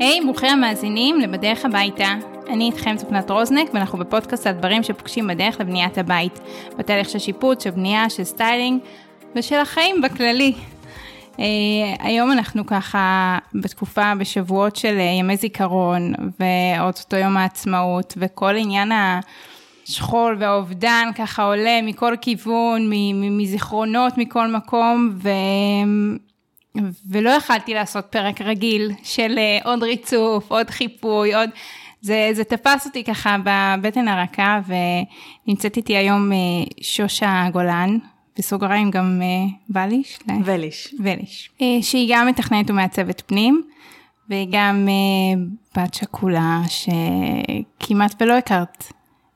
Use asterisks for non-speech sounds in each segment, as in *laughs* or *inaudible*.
היי, hey, ברוכים המאזינים לבדרך הביתה. אני איתכם צפנת רוזנק, ואנחנו בפודקאסט על דברים שפוגשים בדרך לבניית הבית. בתהליך של שיפוץ, של בנייה, של סטיילינג, ושל החיים בכללי. אה, היום אנחנו ככה בתקופה, בשבועות של אה, ימי זיכרון, ואו-טו-טו יום העצמאות, וכל עניין השכול והאובדן ככה עולה מכל כיוון, מזיכרונות מכל מקום, ו... ולא יכלתי לעשות פרק רגיל של uh, עוד ריצוף, עוד חיפוי, עוד... זה, זה תפס אותי ככה בבטן הרכה, ונמצאת איתי היום uh, שושה גולן, בסוגריים גם uh, וליש? וליש. וליש. שהיא גם מתכננת ומעצבת פנים, והיא גם uh, בת שכולה שכמעט ולא הכרת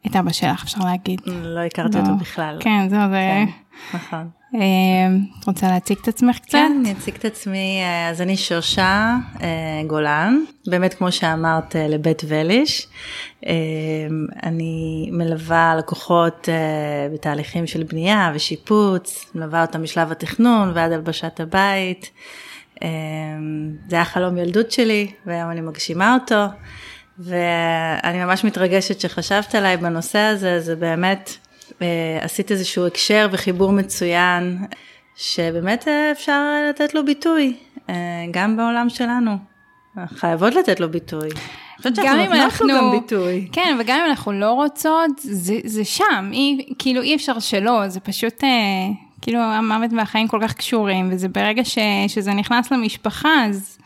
את אבא שלך, אפשר להגיד. לא הכרתי לא. אותו בכלל. כן, זהו, זה... כן, נכון. את רוצה להציג את עצמך קצת? כן, אני אציג את עצמי, אז אני שושה גולן, באמת כמו שאמרת לבית וליש. אני מלווה לקוחות בתהליכים של בנייה ושיפוץ, מלווה אותם משלב התכנון ועד הלבשת הבית. זה היה חלום ילדות שלי, והיום אני מגשימה אותו. ואני ממש מתרגשת שחשבת עליי בנושא הזה, זה באמת אה, עשית איזשהו הקשר וחיבור מצוין, שבאמת אה, אפשר לתת לו ביטוי, אה, גם בעולם שלנו. חייבות לתת לו ביטוי. גם אם אנחנו, גם ביטוי. כן, וגם אם אנחנו לא רוצות, זה, זה שם, אי, כאילו אי אפשר שלא, זה פשוט, אה, כאילו המוות והחיים כל כך קשורים, וזה ברגע ש, שזה נכנס למשפחה, אז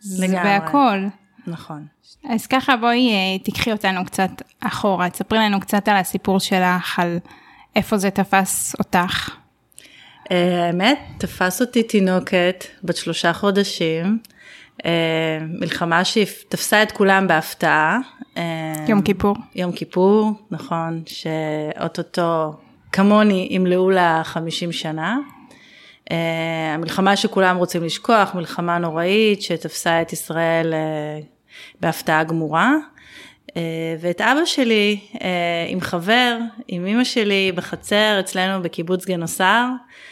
זה בהכל. נכון. אז ככה בואי אה, תיקחי אותנו קצת אחורה, תספרי לנו קצת על הסיפור שלך, על איפה זה תפס אותך. אה, האמת, תפס אותי תינוקת בת שלושה חודשים, אה, מלחמה שתפסה את כולם בהפתעה. יום כיפור. יום כיפור, נכון, שאו-טו-טו כמוני ימלאו לה 50 שנה. המלחמה שכולם רוצים לשכוח, מלחמה נוראית שתפסה את ישראל בהפתעה גמורה. אה, ואת אבא שלי אה, עם חבר, עם אמא שלי בחצר אצלנו בקיבוץ גנוסר,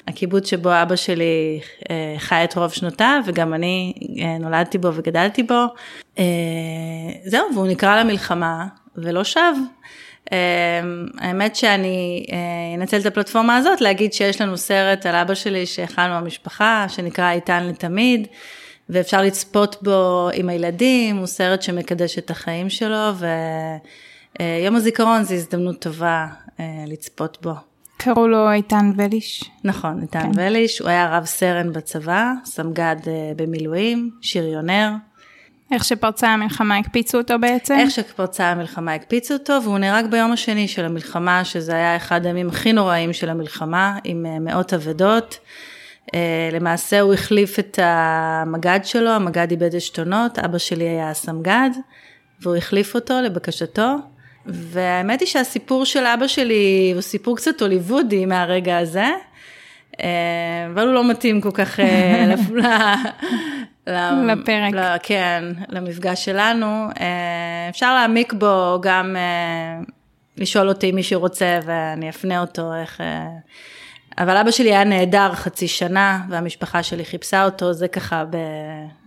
הקיבוץ שבו אבא שלי אה, חי את רוב שנותיו וגם אני נולדתי בו וגדלתי בו. זהו, והוא נקרא למלחמה ולא שב. האמת שאני אנצל את הפלטפורמה הזאת להגיד שיש לנו סרט על אבא שלי שהכנו במשפחה, שנקרא איתן לתמיד. ואפשר לצפות בו עם הילדים, הוא סרט שמקדש את החיים שלו, ויום הזיכרון זו הזדמנות טובה אה, לצפות בו. קראו לו איתן וליש. נכון, איתן כן. וליש, הוא היה רב סרן בצבא, סמג"ד אה, במילואים, שריונר. איך שפרצה המלחמה הקפיצו אותו בעצם? איך שפרצה המלחמה הקפיצו אותו, והוא נהרג ביום השני של המלחמה, שזה היה אחד הימים הכי נוראים של המלחמה, עם אה, מאות אבדות. אה, למעשה הוא החליף את המג"ד שלו, המג"ד איבד עשתונות, אבא שלי היה הסמג"ד, והוא החליף אותו לבקשתו. והאמת היא שהסיפור של אבא שלי הוא סיפור קצת הוליוודי מהרגע הזה, אה, אבל הוא לא מתאים כל כך אה, *laughs* לפרק. כן, למפגש שלנו. אפשר להעמיק בו גם לשאול אותי מי שרוצה ואני אפנה אותו איך... אבל אבא שלי היה נהדר חצי שנה, והמשפחה שלי חיפשה אותו, זה ככה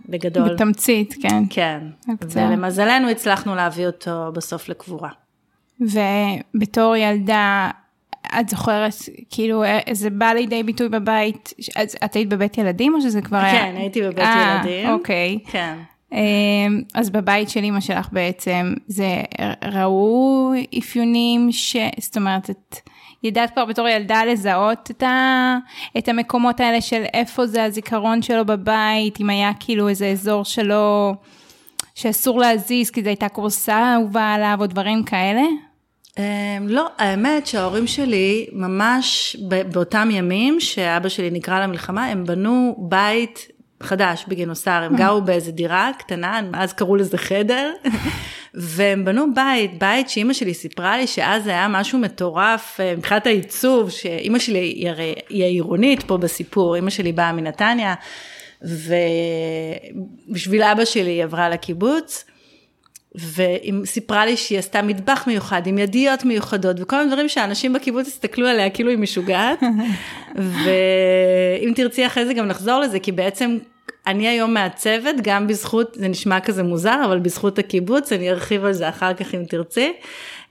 בגדול. בתמצית, כן. כן, הקצר. ולמזלנו הצלחנו להביא אותו בסוף לקבורה. ובתור ילדה, את זוכרת, כאילו, זה בא לידי ביטוי בבית, את היית בבית ילדים או שזה כבר היה? כן, הייתי בבית 아, אה, ילדים. אוקיי. כן. אמ, אז בבית של אימא שלך בעצם, זה ראו אפיונים ש... זאת אומרת, את... ידעת כבר בתור ילדה לזהות את, ה, את המקומות האלה של איפה זה הזיכרון שלו בבית, אם היה כאילו איזה אזור שלו, שאסור להזיז כי זו הייתה כורסה אהובה עליו או דברים כאלה? Um, לא, האמת שההורים שלי ממש באותם ימים שאבא שלי נקרא למלחמה, הם בנו בית חדש בגינוסר, הם mm. גרו באיזה דירה קטנה, אז קראו לזה חדר, והם בנו בית, בית שאימא שלי סיפרה לי שאז היה משהו מטורף אה, מבחינת העיצוב, שאימא שלי היא הרי, היא העירונית פה בסיפור, אימא שלי באה מנתניה, ובשביל אבא שלי היא עברה לקיבוץ. והיא סיפרה לי שהיא עשתה מטבח מיוחד עם ידיות מיוחדות וכל מיני דברים שאנשים בקיבוץ הסתכלו עליה כאילו היא משוגעת. *laughs* ואם תרצי אחרי זה גם נחזור לזה, כי בעצם אני היום מעצבת גם בזכות, זה נשמע כזה מוזר, אבל בזכות הקיבוץ, אני ארחיב על זה אחר כך אם תרצי.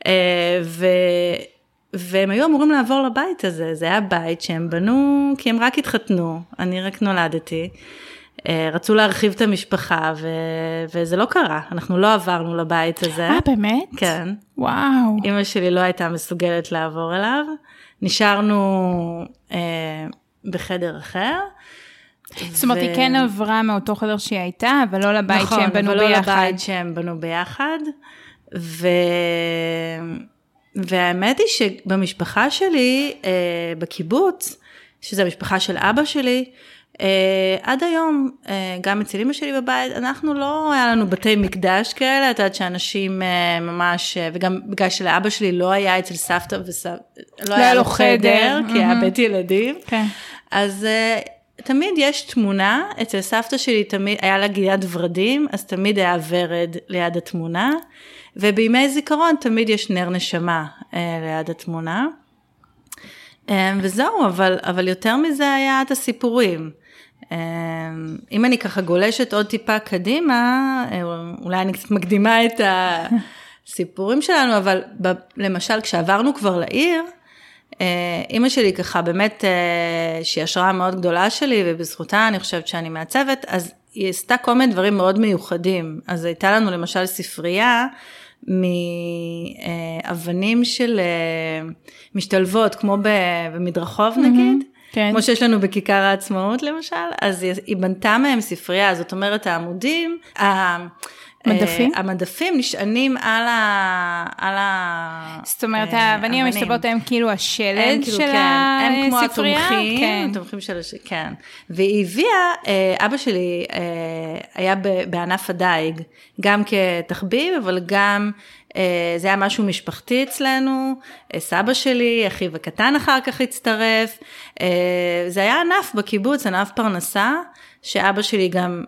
אה, ו... והם היו אמורים לעבור לבית הזה, זה היה בית שהם בנו כי הם רק התחתנו, אני רק נולדתי. אה, רצו להרחיב את המשפחה ו... וזה לא קרה, אנחנו לא עברנו לבית הזה. אה, באמת? כן. וואו. אימא שלי לא הייתה מסוגלת לעבור אליו. נשארנו אה, בחדר אחר. זאת אומרת, היא כן עברה מאותו חדר שהיא הייתה, אבל לא לבית נכון, שהם בנו אבל לא ביחד. לבית שהם בנו ביחד. ו... והאמת היא שבמשפחה שלי, אה, בקיבוץ, שזה המשפחה של אבא שלי, אה, עד היום, אה, גם אצל אמא שלי בבית, אנחנו לא, היה לנו בתי מקדש כאלה, את יודעת שאנשים אה, ממש, אה, וגם בגלל שלאבא שלי לא היה אצל סבתא וסבתא, לא היה לו חדר, כי היה מהמם. בית ילדים. כן. אז uh, תמיד יש תמונה, אצל סבתא שלי תמיד, היה לה גיית ורדים, אז תמיד היה ורד ליד התמונה, ובימי זיכרון תמיד יש נר נשמה uh, ליד התמונה. Um, וזהו, אבל, אבל יותר מזה היה את הסיפורים. Um, אם אני ככה גולשת עוד טיפה קדימה, אה, אולי אני קצת מקדימה את הסיפורים שלנו, אבל ב, למשל כשעברנו כבר לעיר, אה, אימא שלי ככה באמת, אה, שהיא השראה מאוד גדולה שלי, ובזכותה אני חושבת שאני מעצבת, אז היא עשתה כל מיני דברים מאוד מיוחדים. אז הייתה לנו למשל ספרייה מאבנים של אה, משתלבות, כמו במדרחוב נגיד. כן. כמו שיש לנו בכיכר העצמאות למשל, אז היא, בנתה מהם ספרייה, זאת אומרת העמודים, מדפים? אה, המדפים נשענים על ה... על ה... זאת אומרת, אה, האבנים אבנים. המשתלבות הם כאילו השלד הם כאילו, של כן, הם כמו הספרייה? התומכים, כן. התומכים של. כן. והיא הביאה, אה, אבא שלי אה, היה ב- בענף הדייג, גם כתחביב, אבל גם, זה היה משהו משפחתי אצלנו, סבא שלי, אחיו הקטן אחר כך הצטרף, זה היה ענף בקיבוץ, ענף פרנסה, שאבא שלי גם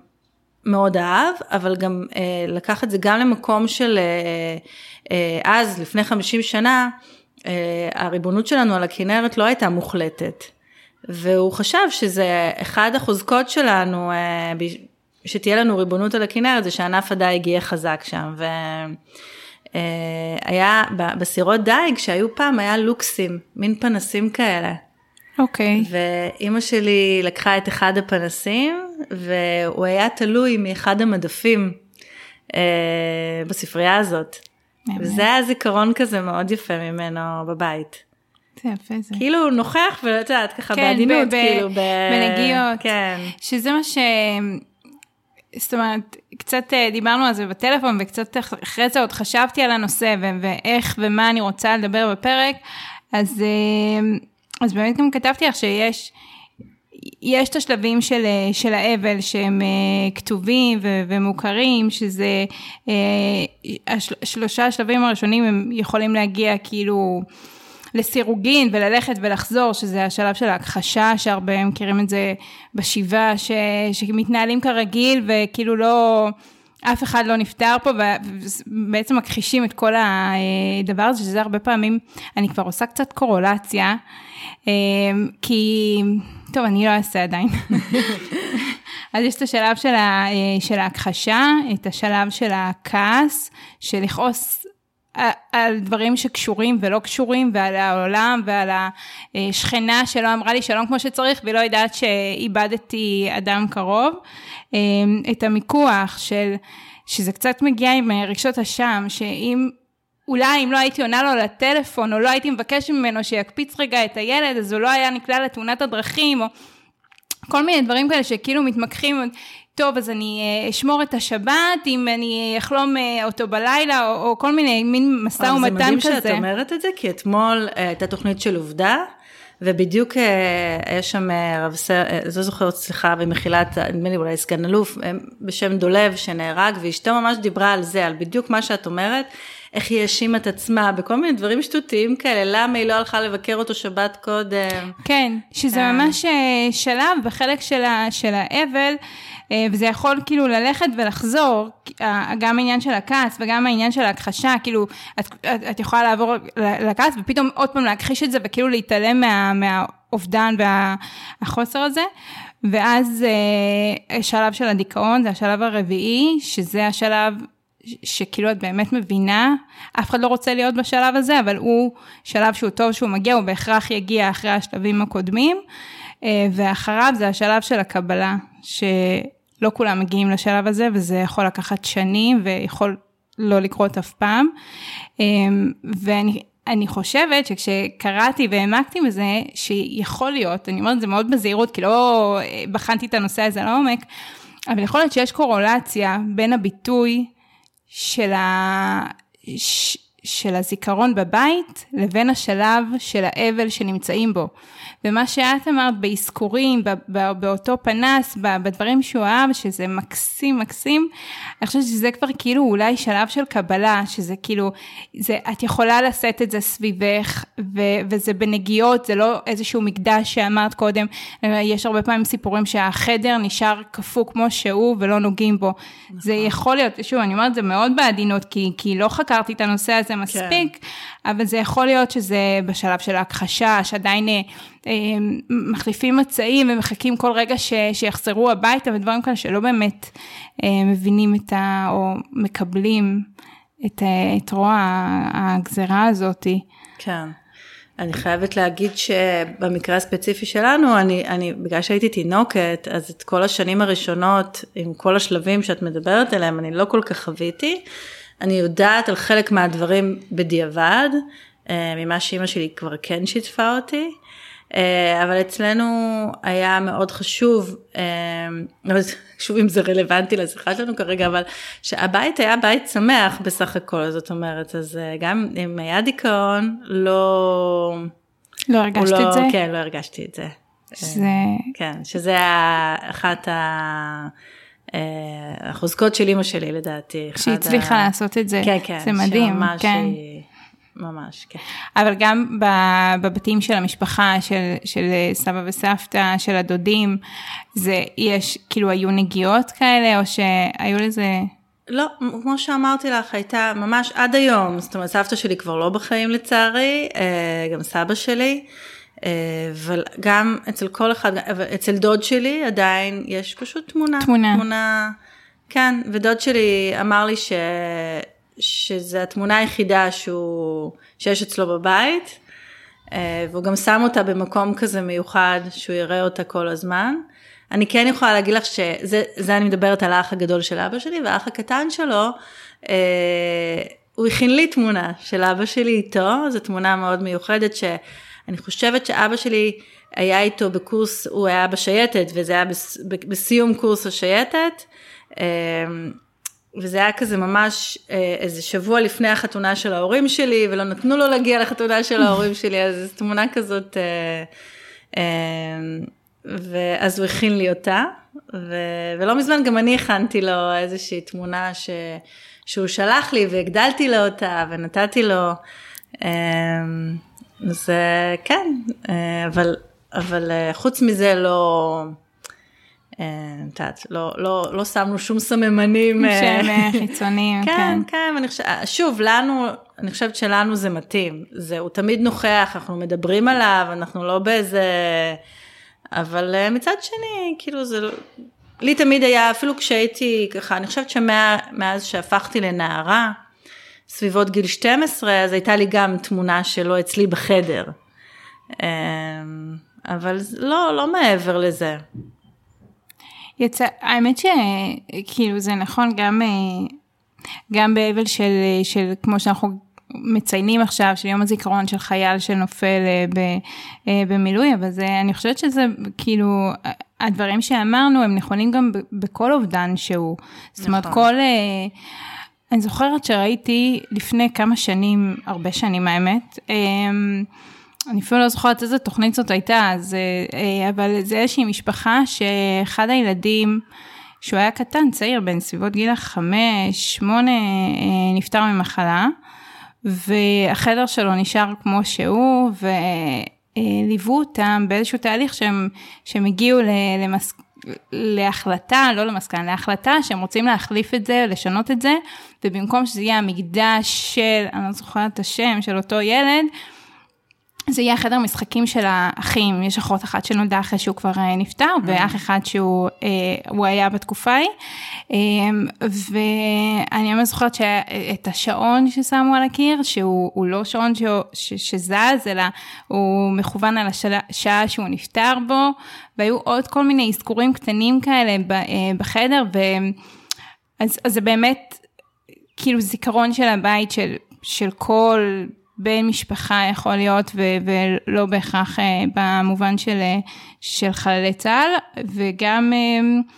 מאוד אהב, אבל גם אה, לקח את זה גם למקום של אה, אה, אז, לפני 50 שנה, אה, הריבונות שלנו על הכנרת לא הייתה מוחלטת. והוא חשב שזה אחד החוזקות שלנו, אה, שתהיה לנו ריבונות על הכנרת, זה שענף הדייג יהיה חזק שם. והיה, בסירות דייג שהיו פעם, היה לוקסים, מין פנסים כאלה. אוקיי. ואימא שלי לקחה את אחד הפנסים, והוא היה תלוי מאחד המדפים אה, בספרייה הזאת. באמת. וזה היה זיכרון כזה מאוד יפה ממנו בבית. זה יפה זה. כאילו הוא נוכח ואת יודעת ככה כן, בעדינות, ב- כאילו ב... בנגיעות. כן. שזה מה ש... זאת אומרת, קצת אה, דיברנו על זה בטלפון, וקצת אח- אחרי זה עוד חשבתי על הנושא, ו- ואיך ומה אני רוצה לדבר בפרק, אז, אה, אז באמת גם כתבתי לך שיש... יש את השלבים של, אה, של האבל שהם אה, כתובים ו- ומוכרים, שזה אה, השל, שלושה השלבים הראשונים הם יכולים להגיע כאילו לסירוגין וללכת ולחזור, שזה השלב של ההכחשה, שהרבה מכירים את זה בשבעה, שמתנהלים כרגיל וכאילו לא, אף אחד לא נפטר פה, ובעצם מכחישים את כל הדבר הזה, שזה הרבה פעמים, אני כבר עושה קצת קורולציה, כי, טוב, אני לא אעשה עדיין. אז יש את השלב של, ה, של ההכחשה, את השלב של הכעס, של לכעוס על- על דברים שקשורים ולא קשורים, ועל העולם ועל השכנה שלא אמרה לי שלום כמו שצריך, והיא לא יודעת שאיבדתי אדם קרוב. אה, את המיקוח של, שזה קצת מגיע עם אה, רגשות אשם, שאם... אולי אם לא הייתי עונה לו לטלפון, או לא הייתי מבקש ממנו שיקפיץ רגע את הילד, אז הוא לא היה נקלע לתאונת הדרכים, או כל מיני דברים כאלה שכאילו מתמקחים, טוב, אז אני אה, אשמור את השבת, אם אני אחלום אה, אותו בלילה, או, או כל מיני מין משא ומתן זה מדהים כזה. שאת אומרת את זה, כי אתמול אה, הייתה תוכנית של עובדה, ובדיוק היה שם רב סר, לא זוכרת, סליחה, במחילת, נדמה לי אולי סגן אלוף, בשם דולב שנהרג, ואשתו ממש דיברה על זה, על בדיוק מה שאת אומרת, איך היא האשימה את עצמה בכל מיני דברים שטותיים כאלה, למה היא לא הלכה לבקר אותו שבת קודם. כן, שזה כן. ממש אה, שלב בחלק של, ה, של האבל, אה, וזה יכול כאילו ללכת ולחזור, אה, גם העניין של הכעס וגם העניין של ההכחשה, כאילו, את, את, את יכולה לעבור לכעס ופתאום עוד פעם להכחיש את זה וכאילו להתעלם מה, מה, האובדן והחוסר הזה. ואז אה, השלב של הדיכאון זה השלב הרביעי, שזה השלב שכאילו את באמת מבינה, אף אחד לא רוצה להיות בשלב הזה, אבל הוא שלב שהוא טוב שהוא מגיע, הוא בהכרח יגיע אחרי השלבים הקודמים, אה, ואחריו זה השלב של הקבלה, שלא כולם מגיעים לשלב הזה, וזה יכול לקחת שנים, ויכול לא לקרות אף פעם. אה, ואני אני חושבת שכשקראתי והעמקתי בזה, שיכול להיות, אני אומרת את זה מאוד בזהירות, כי לא אה, בחנתי את הנושא הזה לעומק, אבל יכול להיות שיש קורולציה בין הביטוי של, ה... של הזיכרון בבית לבין השלב של האבל שנמצאים בו. ומה שאת אמרת באזכורים, באותו פנס, בדברים שהוא אהב, שזה מקסים מקסים, אני חושבת שזה כבר כאילו אולי שלב של קבלה, שזה כאילו, זה, את יכולה לשאת את זה סביבך, ו, וזה בנגיעות, זה לא איזשהו מקדש שאמרת קודם, יש הרבה פעמים סיפורים שהחדר נשאר קפוא כמו שהוא ולא נוגעים בו. נכון. זה יכול להיות, שוב, אני אומרת זה מאוד בעדינות, כי, כי לא חקרתי את הנושא הזה מספיק, כן. אבל זה יכול להיות שזה בשלב של ההכחשה, שעדיין אה, אה, מחליפים מצעים ומחכים כל רגע ש, שיחזרו הביתה ודברים כאלה שלא באמת אה, מבינים את ה... או מקבלים את, אה, את רוע הגזרה הזאתי. כן. אני חייבת להגיד שבמקרה הספציפי שלנו, אני, אני, בגלל שהייתי תינוקת, אז את כל השנים הראשונות, עם כל השלבים שאת מדברת עליהם, אני לא כל כך חוויתי. אני יודעת על חלק מהדברים בדיעבד, אה, ממה שאימא שלי כבר כן שיתפה אותי, אה, אבל אצלנו היה מאוד חשוב, אה, *laughs* שוב אם זה רלוונטי לשיחה שלנו כרגע, אבל שהבית היה בית שמח בסך הכל, זאת אומרת, אז גם אם היה דיכאון, לא... לא הרגשת לא, את זה? כן, לא הרגשתי את זה. שזה... כן, שזה אחת ה... אה, החוזקות של אימא שלי לדעתי. שהיא הצליחה ה... לעשות את זה, כן, כן, זה מדהים, שממש כן. היא... ממש, כן. אבל גם בבתים של המשפחה, של, של סבא וסבתא, של הדודים, זה, יש, כאילו, היו נגיעות כאלה, או שהיו לזה... לא, כמו שאמרתי לך, הייתה ממש עד היום, זאת אומרת, סבתא שלי כבר לא בחיים לצערי, אה, גם סבא שלי. אה, אבל גם אצל כל אחד, אצל דוד שלי עדיין יש פשוט תמונה. תמונה. תמונה, כן, ודוד שלי אמר לי ש, שזה התמונה היחידה שהוא, שיש אצלו בבית, אה, והוא גם שם אותה במקום כזה מיוחד, שהוא יראה אותה כל הזמן. אני כן יכולה להגיד לך שזה אני מדברת על האח הגדול של אבא שלי, והאח הקטן שלו, אה, הוא הכין לי תמונה של אבא שלי איתו, זו תמונה מאוד מיוחדת ש... אני חושבת שאבא שלי היה איתו בקורס, הוא היה בשייטת, וזה היה בסיום קורס השייטת. אמ, וזה היה כזה ממש אה, איזה שבוע לפני החתונה של ההורים שלי, ולא נתנו לו להגיע לחתונה של ההורים *laughs* שלי, אז זו תמונה כזאת, אה, אמ, ואז הוא הכין לי אותה, ו, ולא מזמן גם אני הכנתי לו איזושהי תמונה ש, שהוא שלח לי, והגדלתי לו אותה, ונתתי לו. אמ, אז כן, אה, אבל, אבל אה, חוץ מזה לא, אה, את יודעת, לא, לא, לא שמנו שום סממנים. שהם *laughs* חיצוניים, כן. כן, כן, חושבת, שוב, לנו, אני חושבת שלנו זה מתאים. זה, הוא תמיד נוכח, אנחנו מדברים עליו, אנחנו לא באיזה... אבל מצד שני, כאילו זה... לא, לי תמיד היה, אפילו כשהייתי ככה, אני חושבת שמאז שהפכתי לנערה, סביבות גיל 12, אז הייתה לי גם תמונה שלו אצלי בחדר. אמ, אבל לא, לא מעבר לזה. יצא, האמת שכאילו זה נכון גם, אה, גם באבל של, של כמו שאנחנו מציינים עכשיו, של יום הזיכרון של חייל שנופל אה, ב, אה, במילוי, אבל זה, אני חושבת שזה כאילו, הדברים שאמרנו הם נכונים גם בכל אובדן שהוא. נכון. זאת אומרת, נכון. כל... אני זוכרת שראיתי לפני כמה שנים, הרבה שנים האמת, אמ, אני אפילו לא זוכרת איזה תוכנית זאת הייתה, אז, אה, אבל זה איזושהי משפחה שאחד הילדים, שהוא היה קטן, צעיר, בין סביבות גיל החמש, שמונה, אה, נפטר ממחלה, והחדר שלו נשאר כמו שהוא, וליוו אותם באיזשהו תהליך שהם, שהם הגיעו למס... להחלטה, לא למסקנה, להחלטה שהם רוצים להחליף את זה, לשנות את זה, ובמקום שזה יהיה המקדש של, אני לא זוכרת את השם, של אותו ילד, זה יהיה החדר משחקים של האחים, יש אחות אחת שנולדה אחרי שהוא כבר אה, נפטר, mm. ואח אחד שהוא אה, היה בתקופה ההיא. אה, ואני ממש זוכרת שאת השעון ששמו על הקיר, שהוא לא שעון ש, ש, שזז, אלא הוא מכוון על השעה שהוא נפטר בו, והיו עוד כל מיני אזכורים קטנים כאלה בחדר, ואז אז זה באמת כאילו זיכרון של הבית של, של כל בן משפחה יכול להיות, ו- ולא בהכרח uh, במובן של, uh, של חללי צה"ל, וגם uh,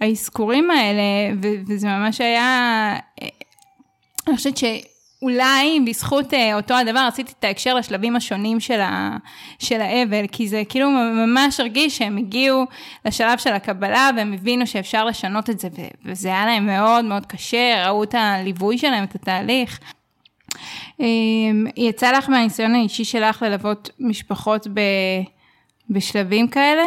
האזכורים האלה, ו- וזה ממש היה, אני חושבת שאולי בזכות uh, אותו הדבר עשיתי את ההקשר לשלבים השונים של, ה- של האבל, כי זה כאילו ממש הרגיש שהם הגיעו לשלב של הקבלה והם הבינו שאפשר לשנות את זה, וזה היה להם מאוד מאוד קשה, ראו את הליווי שלהם, את התהליך. אמ, יצא לך מהניסיון האישי שלך ללוות משפחות ב... בשלבים כאלה?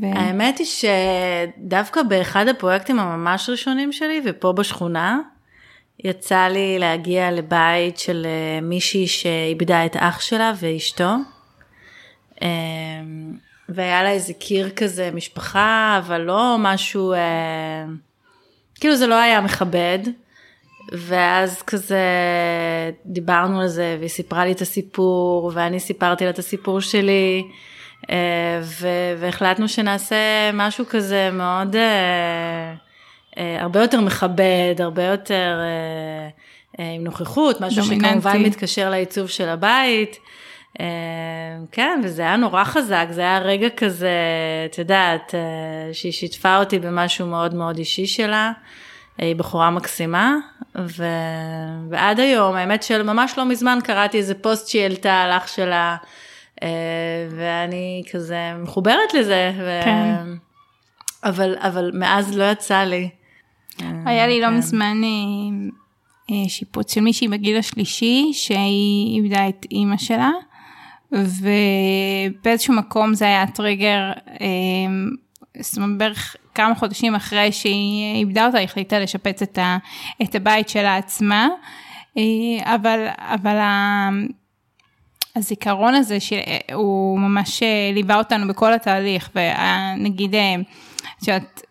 ו... האמת היא שדווקא באחד הפרויקטים הממש ראשונים שלי, ופה בשכונה, יצא לי להגיע לבית של אה, מישהי שאיבדה את אח שלה ואשתו. אמ, והיה לה איזה קיר כזה, משפחה, אבל לא משהו, אה, כאילו זה לא היה מכבד. ואז כזה דיברנו על זה והיא סיפרה לי את הסיפור ואני סיפרתי לה את הסיפור שלי אה, והחלטנו שנעשה משהו כזה מאוד אה, אה, הרבה יותר מכבד הרבה יותר עם נוכחות משהו דומיננטי. שכמובן מתקשר לעיצוב של הבית. כן וזה היה נורא חזק זה היה רגע כזה את יודעת שהיא שיתפה אותי במשהו מאוד מאוד אישי שלה. היא בחורה מקסימה, ו... ועד היום, האמת של ממש לא מזמן קראתי איזה פוסט שהיא העלתה על אח שלה, אה, ואני כזה מחוברת לזה, ו... כן. אבל, אבל מאז לא יצא לי. היה לי לא כן. מזמן אה, שיפוץ של מישהי בגיל השלישי, שהיא איבדה את אימא שלה, ובאיזשהו מקום זה היה טריגר, זאת אומרת בערך כמה חודשים אחרי שהיא איבדה אותה, היא החליטה לשפץ את, ה, את הבית שלה עצמה. אה, אבל, אבל הזיכרון הזה שהוא ממש אה, ליווה אותנו בכל התהליך, ונגיד, אה, את יודעת,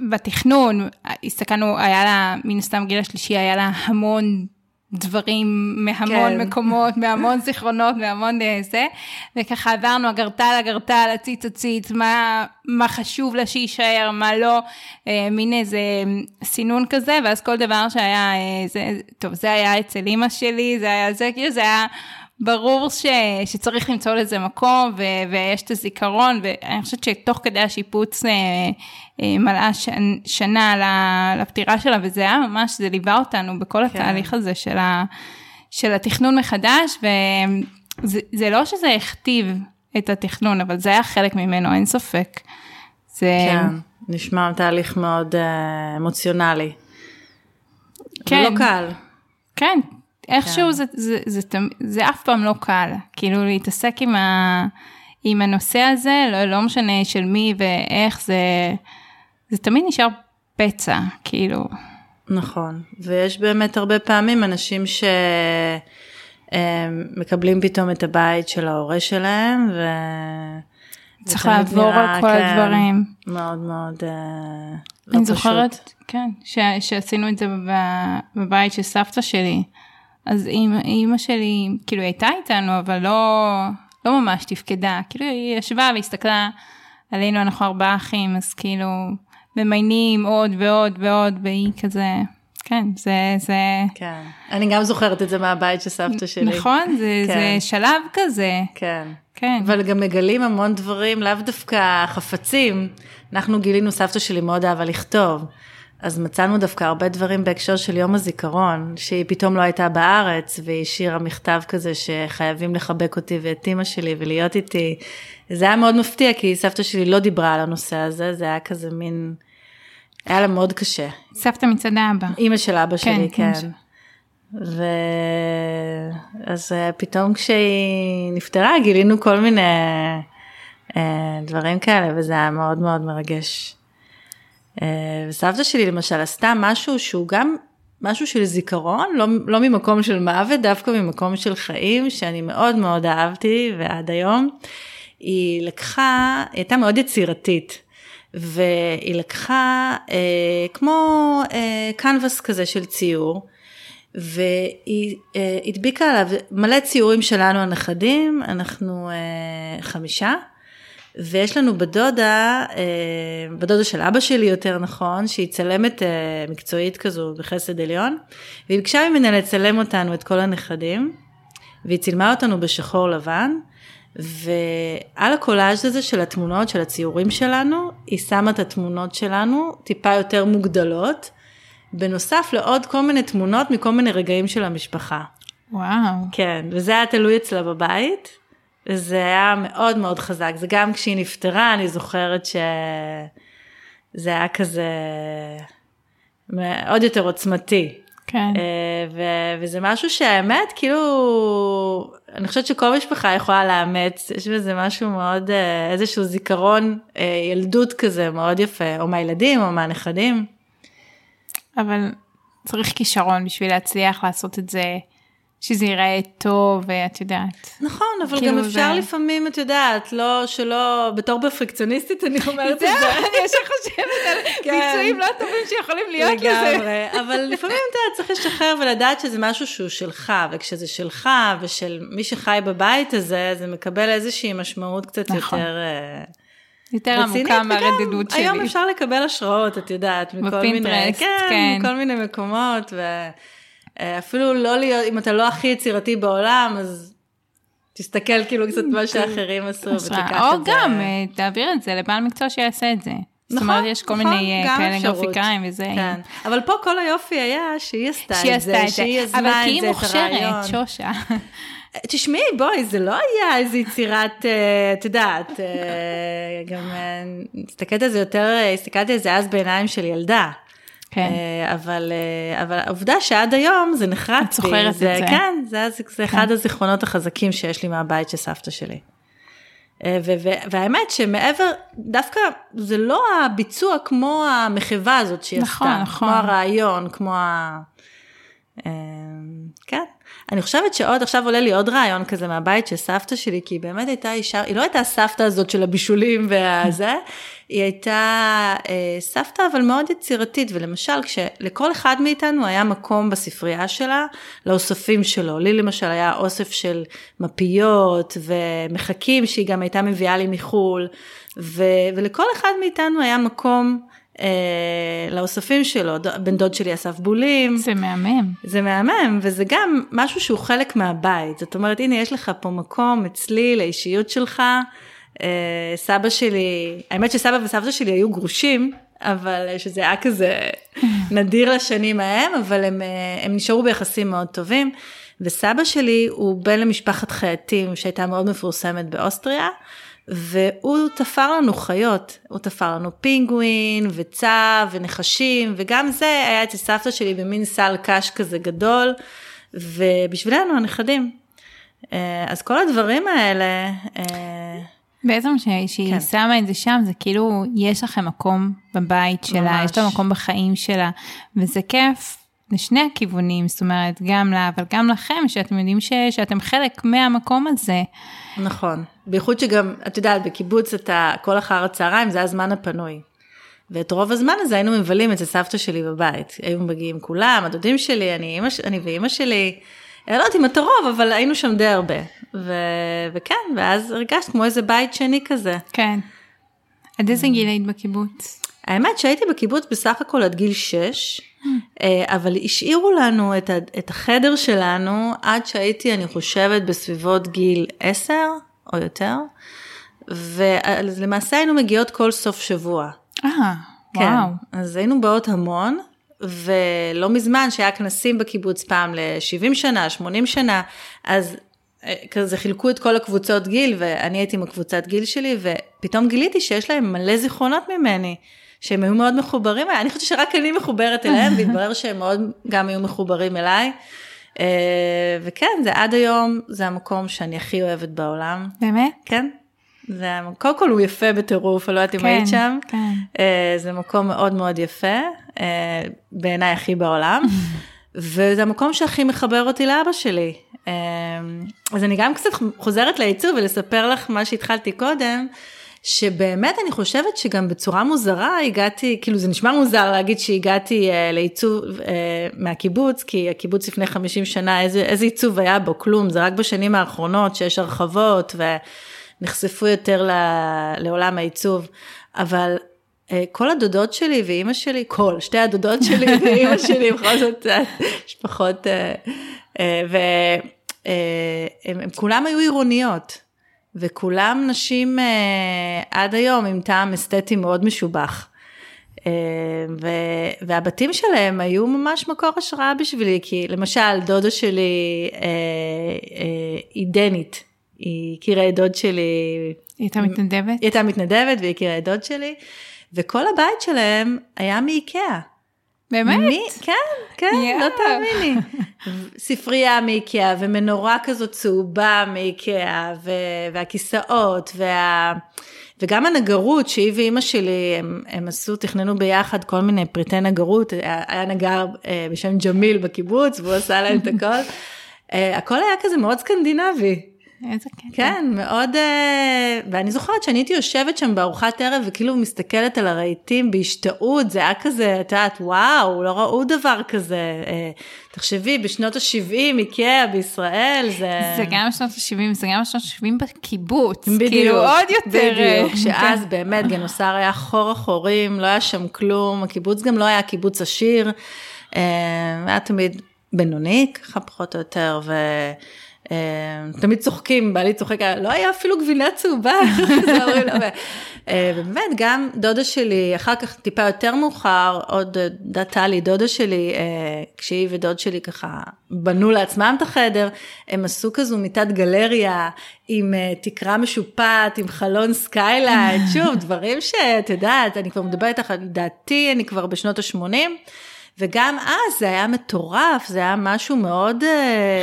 בתכנון, הסתכלנו, היה לה, מן הסתם גיל השלישי, היה לה המון דברים מהמון כן. מקומות, מהמון זיכרונות, מהמון אה, זה, וככה עברנו אגרטל אגרטל, עציץ עציץ, מה, מה חשוב לה שיישאר, מה לא, אה, מין איזה סינון כזה, ואז כל דבר שהיה, אה, זה, טוב, זה היה אצל אימא שלי, זה היה זה, כאילו זה היה ברור ש, שצריך למצוא לזה מקום ו, ויש את הזיכרון ואני חושבת שתוך כדי השיפוץ אה, אה, מלאה ש, שנה לפטירה שלה וזה היה ממש, זה ליווה אותנו בכל כן. התהליך הזה של, ה, של התכנון מחדש וזה לא שזה הכתיב את התכנון אבל זה היה חלק ממנו אין ספק. זה... כן, נשמע תהליך מאוד אה, אמוציונלי. כן. ולא קל. כן, איכשהו כן. זה, זה, זה, זה, זה אף פעם לא קל, כאילו להתעסק עם, ה, עם הנושא הזה, לא, לא משנה של מי ואיך, זה, זה תמיד נשאר פצע, כאילו. נכון, ויש באמת הרבה פעמים אנשים שמקבלים פתאום את הבית של ההורה שלהם, ו... צריך לעבור על כל כן, הדברים. מאוד מאוד אה, לא אני זוכרת, כן, ש, שעשינו את זה בבית של סבתא שלי. אז אימא שלי, כאילו היא הייתה איתנו, אבל לא, לא ממש תפקדה. כאילו היא ישבה והסתכלה עלינו, אנחנו ארבעה אחים, אז כאילו ממיינים עוד ועוד ועוד, והיא כזה, כן, זה, זה... כן, אני גם זוכרת את זה מהבית של סבתא שלי. נכון, זה, כן. זה שלב כזה. כן. כן. אבל גם מגלים המון דברים, לאו דווקא חפצים. אנחנו גילינו, סבתא שלי מאוד אהבה לכתוב. אז מצאנו דווקא הרבה דברים בהקשר של יום הזיכרון, שהיא פתאום לא הייתה בארץ, והיא השאירה מכתב כזה שחייבים לחבק אותי ואת אימא שלי ולהיות איתי. זה היה מאוד מפתיע, כי סבתא שלי לא דיברה על הנושא הזה, זה היה כזה מין, היה לה מאוד קשה. סבתא מצד האבא. אימא של אבא כן, שלי, כן. כן. ו... אז אה, פתאום כשהיא נפטרה גילינו כל מיני אה, דברים כאלה, וזה היה מאוד מאוד מרגש. אה, וסבתא שלי למשל עשתה משהו שהוא גם משהו של זיכרון, לא, לא ממקום של מוות, דווקא ממקום של חיים, שאני מאוד מאוד אהבתי ועד היום. היא לקחה, היא הייתה מאוד יצירתית. והיא לקחה אה, כמו אה, קנבס כזה של ציור, והיא אה, הדביקה עליו מלא ציורים שלנו הנכדים, אנחנו אה, חמישה, ויש לנו בדודה, אה, בדודה של אבא שלי יותר נכון, שהיא צלמת אה, מקצועית כזו בחסד עליון, והיא ביקשה ממנה לצלם אותנו, את כל הנכדים, והיא צילמה אותנו בשחור לבן, ועל הקולאז' הזה של התמונות, של הציורים שלנו, היא שמה את התמונות שלנו טיפה יותר מוגדלות, בנוסף לעוד כל מיני תמונות מכל מיני רגעים של המשפחה. וואו. כן, וזה היה תלוי אצלה בבית, וזה היה מאוד מאוד חזק. זה גם כשהיא נפטרה, אני זוכרת שזה היה כזה עוד יותר עוצמתי. כן. אה, ו- וזה משהו שהאמת, כאילו, אני חושבת שכל משפחה יכולה לאמץ, יש בזה משהו מאוד, אה, איזשהו זיכרון אה, ילדות כזה מאוד יפה, או מהילדים או מהנכדים. אבל צריך כישרון בשביל להצליח לעשות את זה שזה ייראה טוב ואת יודעת. נכון, אבל כאילו גם אפשר זה- לפעמים, את יודעת, לא, שלא, בתור פרפקציוניסטית אני אומרת את *laughs* זהו, זה. אני ישר חושבת על *laughs* כן. ביצועים לא טובים שיכולים להיות לזה. לגמרי, אבל לפעמים אתה צריך לשחרר ולדעת שזה משהו שהוא שלך, וכשזה שלך ושל מי שחי בבית הזה, זה מקבל איזושהי משמעות קצת נכון. יותר אה, יותר עמוקה מהרדידות שלי. היום אפשר לקבל השראות, את יודעת, מכל מיני, כן, כן. מכל מיני מקומות, ואפילו לא להיות, אם אתה לא הכי יצירתי בעולם, אז תסתכל כאילו קצת מה שאחרים עשו. ותיקח או את זה. גם אה, תעביר את זה לבעל מקצוע שיעשה את זה. זאת נכון, אומרת, יש כל נכון, מיני אה, כאלה. גרפיקאים וזה. כן, אבל פה כל היופי היה שהיא עשתה שהיא את זה, עשתה את זה. שהיא אבל יזמה כי היא מוכשרת. שושה. תשמעי, בואי, זה לא היה איזה יצירת, אה, את יודעת, אה, גם אה, מסתכלת על זה יותר, אה, הסתכלתי על זה אז בעיניים של ילדה. כן. אה, אבל, אה, אבל העובדה שעד היום זה נחרט את זוכרת את זה. כן, זה, זה, זה אחד הזיכרונות החזקים שיש לי מהבית של סבתא שלי. אה, ו- ו- והאמת שמעבר, דווקא זה לא הביצוע כמו המחווה הזאת שהיא נכון, עשתה, נכון. כמו הרעיון, כמו ה... אני חושבת שעוד, עכשיו עולה לי עוד רעיון כזה מהבית של סבתא שלי, כי היא באמת הייתה אישה, היא לא הייתה הסבתא הזאת של הבישולים והזה, *laughs* היא הייתה אה, סבתא אבל מאוד יצירתית, ולמשל כשלכל אחד מאיתנו היה מקום בספרייה שלה לאוספים שלו, לי למשל היה אוסף של מפיות ומחקים שהיא גם הייתה מביאה לי מחו"ל, ו, ולכל אחד מאיתנו היה מקום לאוספים שלו, בן דוד שלי אסף בולים. זה מהמם. זה מהמם, וזה גם משהו שהוא חלק מהבית. זאת אומרת, הנה, יש לך פה מקום אצלי, לאישיות שלך. אה, סבא שלי, האמת שסבא וסבתא שלי היו גרושים, אבל אה, שזה היה כזה *laughs* נדיר לשנים ההם, אבל הם, אה, הם נשארו ביחסים מאוד טובים. וסבא שלי הוא בן למשפחת חייטים שהייתה מאוד מפורסמת באוסטריה, והוא תפר לנו חיות, הוא תפר לנו פינגווין וצב ונחשים, וגם זה היה אצל סבתא שלי במין סל קש כזה גדול, ובשבילנו הנכדים. אה, אז כל הדברים האלה, אה, בעצם שהיא כן. שמה את זה שם, זה כאילו, יש לכם מקום בבית שלה, ממש. יש לה מקום בחיים שלה, וזה כיף לשני הכיוונים, זאת אומרת, גם לה, אבל גם לכם, שאתם יודעים ש, שאתם חלק מהמקום הזה. נכון. בייחוד שגם, את יודעת, בקיבוץ אתה, כל אחר הצהריים זה הזמן הפנוי. ואת רוב הזמן הזה היינו מבלים אצל סבתא שלי בבית. היינו מגיעים כולם, הדודים שלי, אני, אמא, אני ואימא שלי, אני לא יודעת אם את הרוב, אבל היינו שם די הרבה. ו, וכן, ואז הרגשת כמו איזה בית שני כזה. כן. עד איזה גיל היית בקיבוץ? האמת שהייתי בקיבוץ בסך הכל עד גיל 6, אבל השאירו לנו את, את החדר שלנו עד שהייתי, אני חושבת, בסביבות גיל 10 או יותר, אז למעשה היינו מגיעות כל סוף שבוע. אה, כן, וואו. אז היינו באות המון, ולא מזמן שהיה כנסים בקיבוץ פעם ל-70 שנה, 80 שנה, אז אה, כזה חילקו את כל הקבוצות גיל, ואני הייתי עם הקבוצת גיל שלי, ופתאום גיליתי שיש להם מלא זיכרונות ממני, שהם היו מאוד מחוברים אליי, אני חושבת שרק אני מחוברת אליהם, והתברר שהם מאוד גם היו מחוברים אליי. אה, וכן, זה עד היום, זה המקום שאני הכי אוהבת בעולם. באמת? כן. זה, קודם כל הוא יפה בטירוף, אני לא יודעת אם כן, היית שם. כן. אה, זה מקום מאוד מאוד יפה, אה, בעיניי הכי בעולם, *laughs* וזה המקום שהכי מחבר אותי לאבא שלי. אז אני גם קצת חוזרת לעיצוב ולספר לך מה שהתחלתי קודם. שבאמת אני חושבת שגם בצורה מוזרה הגעתי, כאילו זה נשמע מוזר להגיד שהגעתי אה, לעיצוב אה, מהקיבוץ, כי הקיבוץ לפני 50 שנה, איזה, איזה עיצוב היה בו? כלום, זה רק בשנים האחרונות שיש הרחבות ונחשפו יותר ל, לעולם העיצוב, אבל אה, כל הדודות שלי ואימא שלי, כל, שתי הדודות שלי *laughs* ואימא שלי, בכל זאת משפחות, אה, אה, והם כולם היו עירוניות. וכולם נשים אה, עד היום עם טעם אסתטי מאוד משובח. אה, ו, והבתים שלהם היו ממש מקור השראה בשבילי, כי למשל דודה שלי אה, אה, היא דנית, היא הכירה את דוד שלי. היא הייתה מתנדבת? היא הייתה מתנדבת והיא הכירה את דוד שלי, וכל הבית שלהם היה מאיקאה. באמת? מי? כן, כן, yeah. לא תאמיני. ספרייה מאיקאה ומנורה כזאת צהובה מאיקאה והכיסאות וה... וגם הנגרות שהיא ואימא שלי הם, הם עשו, תכננו ביחד כל מיני פריטי נגרות, היה, היה נגר אה, בשם ג'מיל בקיבוץ והוא עשה להם את הכל. *laughs* אה, הכל היה כזה מאוד סקנדינבי. איזה קטע. כן, מאוד, אה, ואני זוכרת שאני הייתי יושבת שם בארוחת ערב וכאילו מסתכלת על הרהיטים בהשתאות, זה היה כזה, את יודעת, וואו, לא ראו דבר כזה. אה, תחשבי, בשנות ה-70, איקאה בישראל, זה... זה גם שנות ה-70, זה גם שנות ה-70 בקיבוץ. בדיוק. כאילו עוד יותר. בדיוק, שאז באמת גנוסר היה חור החורים, לא היה שם כלום, הקיבוץ גם לא היה קיבוץ עשיר, אה, היה תמיד בינוני, ככה פחות או יותר, ו... אה, תמיד צוחקים, בעלי צוחק, לא היה אפילו גבינה צהובה, *laughs* אה, ובאמת גם דודה שלי, אחר כך טיפה יותר מאוחר, עוד דודה טלי, דודה שלי, אה, כשהיא ודוד שלי ככה בנו לעצמם את החדר, הם עשו כזו מיטת גלריה עם תקרה משופעת, עם חלון skylight, *laughs* שוב, דברים שאת יודעת, אני כבר מדברת איתך, לדעתי אני כבר בשנות ה-80. וגם אז זה היה מטורף, זה היה משהו מאוד...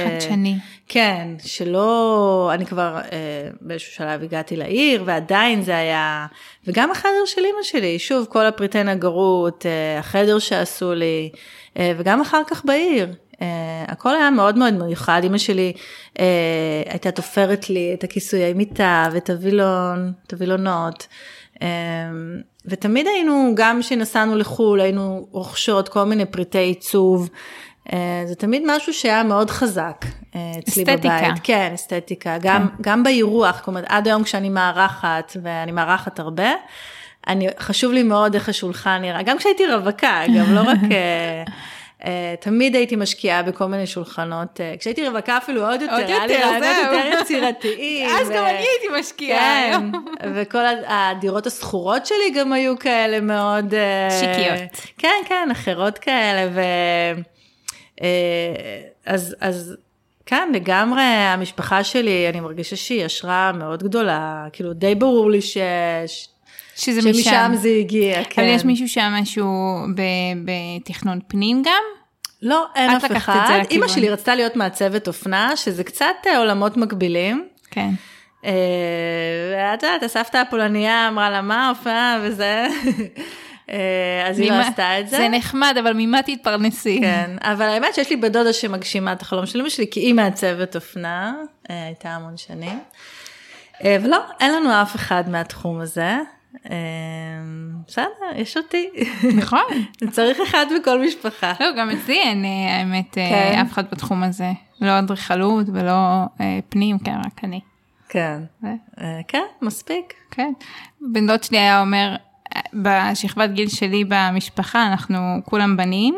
חדשני. כן, שלא, אני כבר אה, באיזשהו שלב הגעתי לעיר, ועדיין זה היה, וגם החדר של אימא שלי, שוב, כל הפריטי נגרות, אה, החדר שעשו לי, אה, וגם אחר כך בעיר. אה, הכל היה מאוד מאוד מיוחד, אימא שלי אה, הייתה תופרת לי את הכיסויי מיטה ואת הווילון, את הווילונות. אה, ותמיד היינו, גם כשנסענו לחו"ל, היינו רוכשות כל מיני פריטי עיצוב. אה, זה תמיד משהו שהיה מאוד חזק אה, אצלי אסתטיקה. בבית. כן, אסתטיקה. גם, כן. גם באירוח, אומרת, עד היום כשאני מארחת, ואני מארחת הרבה, אני, חשוב לי מאוד איך השולחן נראה, גם כשהייתי רווקה, גם לא רק... Uh, תמיד הייתי משקיעה בכל מיני שולחנות, כשהייתי רווקה אפילו עוד יותר, עוד יותר, זהו. היה לי רעיונות יותר יצירתיים. אז. גם אני הייתי משקיעה. כן, וכל הדירות השכורות שלי גם היו כאלה מאוד... שיקיות. כן, כן, אחרות כאלה, ו... אה, אז, אז כן, לגמרי המשפחה שלי, אני מרגישה שהיא השראה מאוד גדולה, כאילו די ברור לי ש... שזה שמשם משם. זה הגיע, כן. אבל יש מישהו שם משהו בתכנון פנים גם? לא, אין אף אחד. אימא שלי רצתה להיות מעצבת אופנה, שזה קצת אה, עולמות מקבילים. כן. אה, ואת יודעת, הסבתא הפולניה אמרה לה, מה אופנה וזה. *laughs* אה, אז היא לא עשתה את זה. זה נחמד, אבל ממה תתפרנסי? כן, אבל האמת שיש לי בדודה שמגשימה את החלום של אמא שלי, כי היא מעצבת אופנה, אה, הייתה המון שנים. אה, ולא, אין לנו אף אחד מהתחום הזה. בסדר, יש אותי. נכון. *laughs* צריך אחד בכל משפחה. לא, גם אצלי אין האמת כן. אף אחד בתחום הזה. לא אדריכלות ולא פנים, כן, רק אני. כן, כן, מספיק. כן. בן דוד שלי היה אומר, בשכבת גיל שלי במשפחה אנחנו כולם בנים.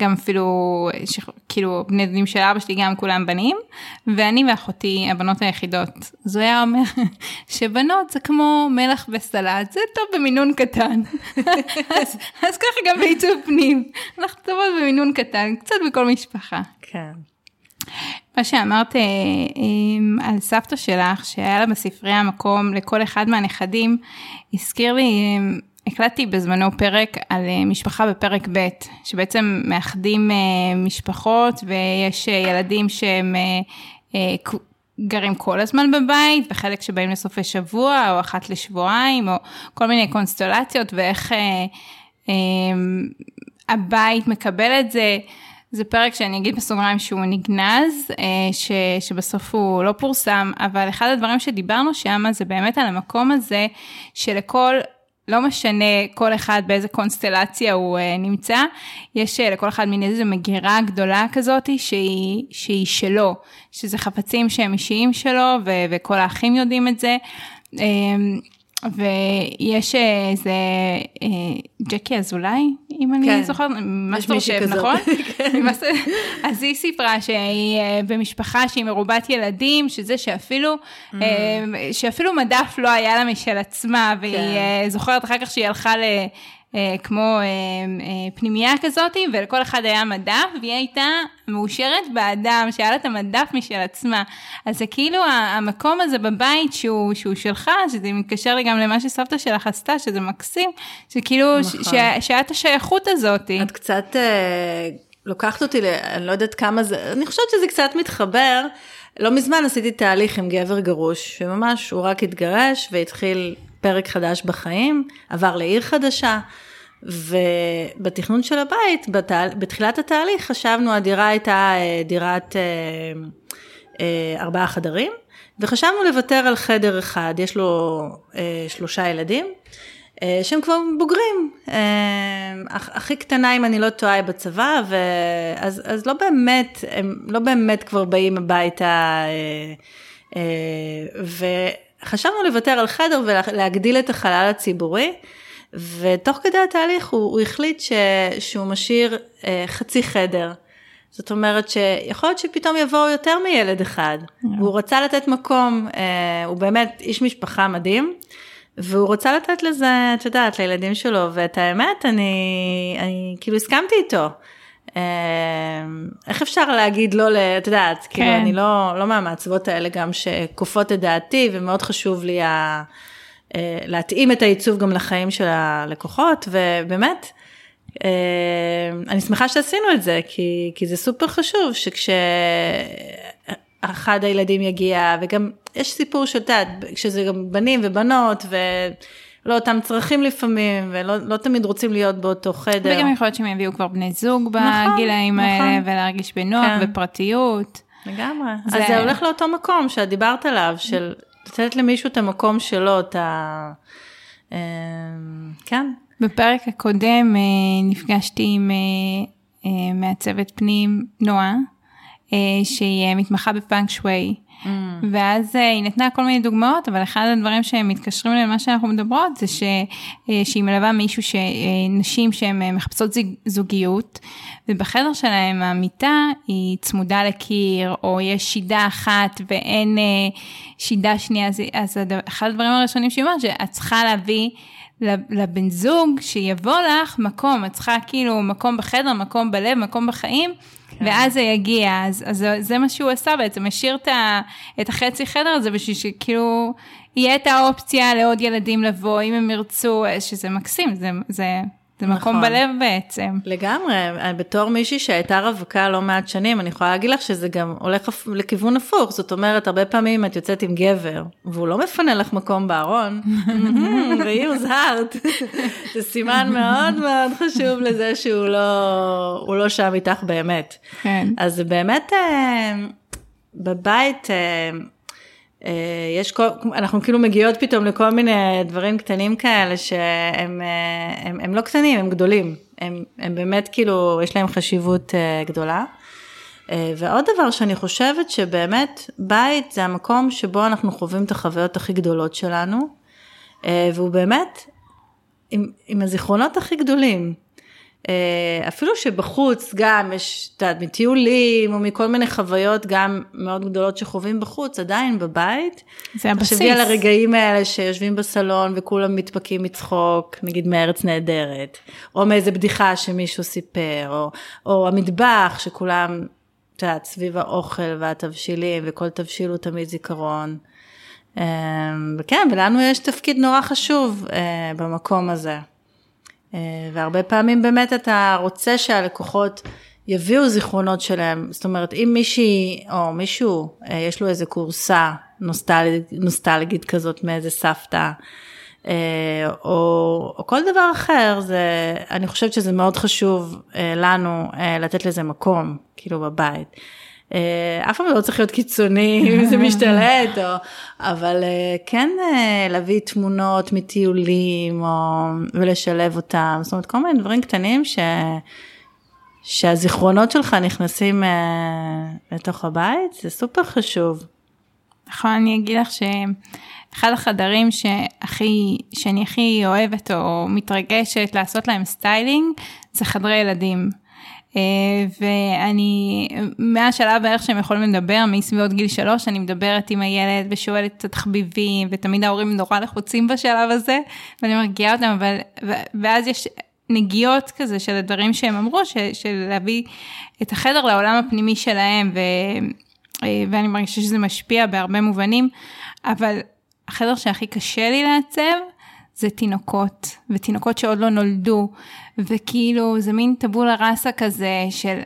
גם אפילו, שכ... כאילו, בני דודים של אבא שלי גם כולם בנים, ואני ואחותי הבנות היחידות. הוא היה אומר *laughs* שבנות זה כמו מלח וסלט, זה טוב במינון קטן. *laughs* אז, אז ככה גם בעיצוב פנים, אנחנו טובות במינון קטן, קצת בכל משפחה. כן. מה שאמרת אה, אה, על סבתא שלך, שהיה לה בספרייה מקום לכל אחד מהנכדים, הזכיר לי, אה, הקלטתי בזמנו פרק על משפחה בפרק ב', שבעצם מאחדים משפחות ויש ילדים שהם גרים כל הזמן בבית, וחלק שבאים לסופי שבוע, או אחת לשבועיים, או כל מיני קונסטלציות, ואיך הבית מקבל את זה. זה פרק שאני אגיד בסוגריים שהוא נגנז, אה, ש, שבסוף הוא לא פורסם, אבל אחד הדברים שדיברנו שם זה באמת על המקום הזה שלכל לא משנה כל אחד באיזה קונסטלציה הוא uh, נמצא, יש uh, לכל אחד מין איזו מגירה גדולה כזאת שהיא, שהיא שלו, שזה חפצים שהם אישיים שלו ו- וכל האחים יודעים את זה. ויש איזה אה, ג'קי אזולאי, אם אני כן. זוכרת, טוב שם, נכון? *laughs* כן. אז היא סיפרה שהיא אה, במשפחה שהיא מרובת ילדים, שזה שאפילו, mm. אה, שאפילו מדף לא היה לה משל עצמה, והיא כן. זוכרת אחר כך שהיא הלכה ל... אה, כמו אה, אה, פנימייה כזאת, ולכל אחד היה מדף, והיא הייתה מאושרת באדם, שהיה לה את המדף משל עצמה. אז זה כאילו המקום הזה בבית שהוא, שהוא שלך, שזה מתקשר לי גם למה שסבתא שלך עשתה, שזה מקסים, שכאילו, נכון. שהיה את השייכות הזאת. את קצת לוקחת אותי, אני לא יודעת כמה זה, אני חושבת שזה קצת מתחבר. לא מזמן עשיתי תהליך עם גבר גרוש, שממש הוא רק התגרש והתחיל פרק חדש בחיים, עבר לעיר חדשה, ובתכנון של הבית, בתהל... בתחילת התהליך חשבנו, הדירה הייתה אה, דירת אה, אה, ארבעה חדרים, וחשבנו לוותר על חדר אחד, יש לו שלושה ילדים. שהם כבר בוגרים, הכי קטנה אם אני לא טועה היא בצבא, ואז, אז לא באמת, הם לא באמת כבר באים הביתה, אה, וחשבנו לוותר על חדר ולהגדיל את החלל הציבורי, ותוך כדי התהליך הוא, הוא החליט ש, שהוא משאיר חצי חדר. זאת אומרת שיכול להיות שפתאום יבואו יותר מילד אחד, yeah. והוא רצה לתת מקום, הוא באמת איש משפחה מדהים. והוא רוצה לתת לזה, את יודעת, לילדים שלו, ואת האמת, אני, אני כאילו הסכמתי איתו. אמ, איך אפשר להגיד לא, את יודעת, כאילו, כן. כאילו אני לא, לא מהמעצבות האלה גם שכופות את דעתי, ומאוד חשוב לי ה, אה, להתאים את העיצוב גם לחיים של הלקוחות, ובאמת, אמ, אני שמחה שעשינו את זה, כי, כי זה סופר חשוב שכש... אחד הילדים יגיע, וגם יש סיפור שאת יודעת, כשזה גם בנים ובנות, ולא אותם צרכים לפעמים, ולא לא תמיד רוצים להיות באותו חדר. וגם יכול להיות שהם יביאו כבר בני זוג נכון, בגילאים נכון. האלה, ולהרגיש בנוח כן. ופרטיות. לגמרי. זה... אז זה הולך לאותו מקום שאת דיברת עליו, של לתת למישהו את המקום שלו, את ה... אה, כן. בפרק הקודם אה, נפגשתי עם אה, מעצבת פנים נועה. אה, שהיא מתמחה בפאנק שווי. Mm. ואז אה, היא נתנה כל מיני דוגמאות, אבל אחד הדברים שהם מתקשרים למה שאנחנו מדברות זה ש, אה, שהיא מלווה מישהו, נשים שהן מחפשות זוגיות, ובחדר שלהם המיטה היא צמודה לקיר, או יש שידה אחת ואין שידה שנייה, אז אחד הדברים הראשונים שהיא אומרת, שאת צריכה להביא לבן זוג שיבוא לך מקום, את צריכה כאילו מקום בחדר, מקום בלב, מקום בחיים. כן. ואז זה יגיע, אז, אז זה מה שהוא עשה בעצם, השאיר את, את החצי חדר הזה בשביל שכאילו יהיה את האופציה לעוד ילדים לבוא, אם הם ירצו, שזה מקסים, זה, זה זה נכון. מקום בלב בעצם. לגמרי, בתור מישהי שהייתה רווקה לא מעט שנים, אני יכולה להגיד לך שזה גם הולך לכיוון הפוך, זאת אומרת, הרבה פעמים את יוצאת עם גבר, והוא לא מפנה לך מקום בארון, *laughs* והיא הוזהרת, זה סימן מאוד מאוד חשוב לזה שהוא לא, לא שם איתך באמת. כן. אז באמת, אה, בבית, אה, אה, יש כל, אנחנו כאילו מגיעות פתאום לכל מיני דברים קטנים כאלה שהם אה, הם, הם לא קטנים, הם גדולים. הם, הם באמת כאילו, יש להם חשיבות אה, גדולה. ועוד דבר שאני חושבת שבאמת בית זה המקום שבו אנחנו חווים את החוויות הכי גדולות שלנו, והוא באמת עם, עם הזיכרונות הכי גדולים. אה, אפילו שבחוץ גם יש, את יודעת, מטיולים או מכל מיני חוויות גם מאוד גדולות שחווים בחוץ, עדיין בבית. זה הבסיס. תחשבי על הרגעים האלה שיושבים בסלון וכולם מתפקים מצחוק, נגיד מארץ נהדרת, או מאיזה בדיחה שמישהו סיפר, או, או המטבח שכולם, את יודעת, סביב האוכל והתבשילים, וכל תבשיל הוא תמיד זיכרון. אה, וכן, ולנו יש תפקיד נורא חשוב אה, במקום הזה. אה, והרבה פעמים באמת אתה רוצה שהלקוחות יביאו זיכרונות שלהם, זאת אומרת אם מישהי או מישהו אה, יש לו איזה קורסה נוסטלגית, נוסטלגית כזאת מאיזה סבתא, אה, או, או כל דבר אחר, זה, אני חושבת שזה מאוד חשוב לנו לתת לזה מקום, כאילו בבית. אף פעם לא צריך להיות קיצוני אם זה משתלט, או, אבל כן להביא תמונות מטיולים או, ולשלב אותם, זאת אומרת כל מיני דברים קטנים ש, שהזיכרונות שלך נכנסים לתוך הבית, זה סופר חשוב. נכון, אני אגיד לך ש... אחד החדרים שהכי, שאני הכי אוהבת או מתרגשת לעשות להם סטיילינג, זה חדרי ילדים. Uh, ואני, מהשלב בערך שהם יכולים לדבר, מסביבות גיל שלוש, אני מדברת עם הילד ושואלת את התחביבים, ותמיד ההורים נורא לחוצים בשלב הזה, ואני מרגיעה אותם, אבל, ואז יש נגיעות כזה של הדברים שהם אמרו, ש, של להביא את החדר לעולם הפנימי שלהם, ו, אה, ואני מרגישה שזה משפיע בהרבה מובנים, אבל החדר שהכי קשה לי לעצב זה תינוקות, ותינוקות שעוד לא נולדו, וכאילו זה מין tabula rasa כזה של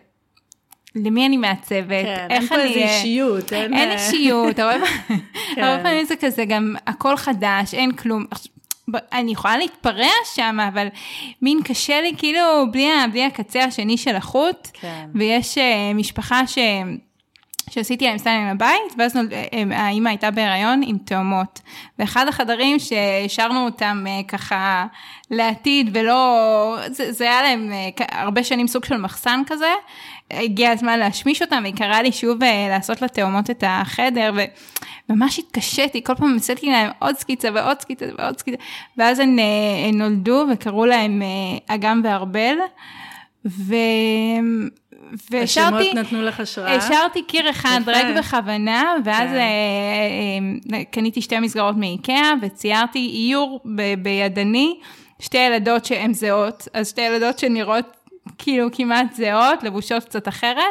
למי אני מעצבת, כן, איך אני... כן, אין פה איזה אישיות. אין, אין אישיות, הרבה *laughs* כן. פעמים זה כזה גם הכל חדש, אין כלום. אני יכולה להתפרע שם, אבל מין קשה לי כאילו בלי, בלי הקצה השני של החוט, כן. ויש uh, משפחה ש... שעשיתי להם סטיילינג בבית, ואז נולד, אה, אה, האימא הייתה בהיריון עם תאומות. ואחד החדרים שהשארנו אותם אה, ככה לעתיד, ולא, זה, זה היה להם הרבה שנים סוג של מחסן כזה, הגיע הזמן להשמיש אותם, והיא קראה לי שוב לעשות לתאומות את החדר, וממש התקשיתי, כל פעם עשיתי להם עוד סקיצה ועוד סקיצה ועוד סקיצה, ואז הן, הן נולדו וקראו להם אגם וארבל. ו... והשארתי, השמות נתנו לך השראה? השארתי קיר אחד רק בכוונה, ואז כן. אה, אה, קניתי שתי מסגרות מאיקאה וציירתי איור ב- בידני, שתי ילדות שהן זהות, אז שתי ילדות שנראות כאילו כמעט זהות, לבושות קצת אחרת,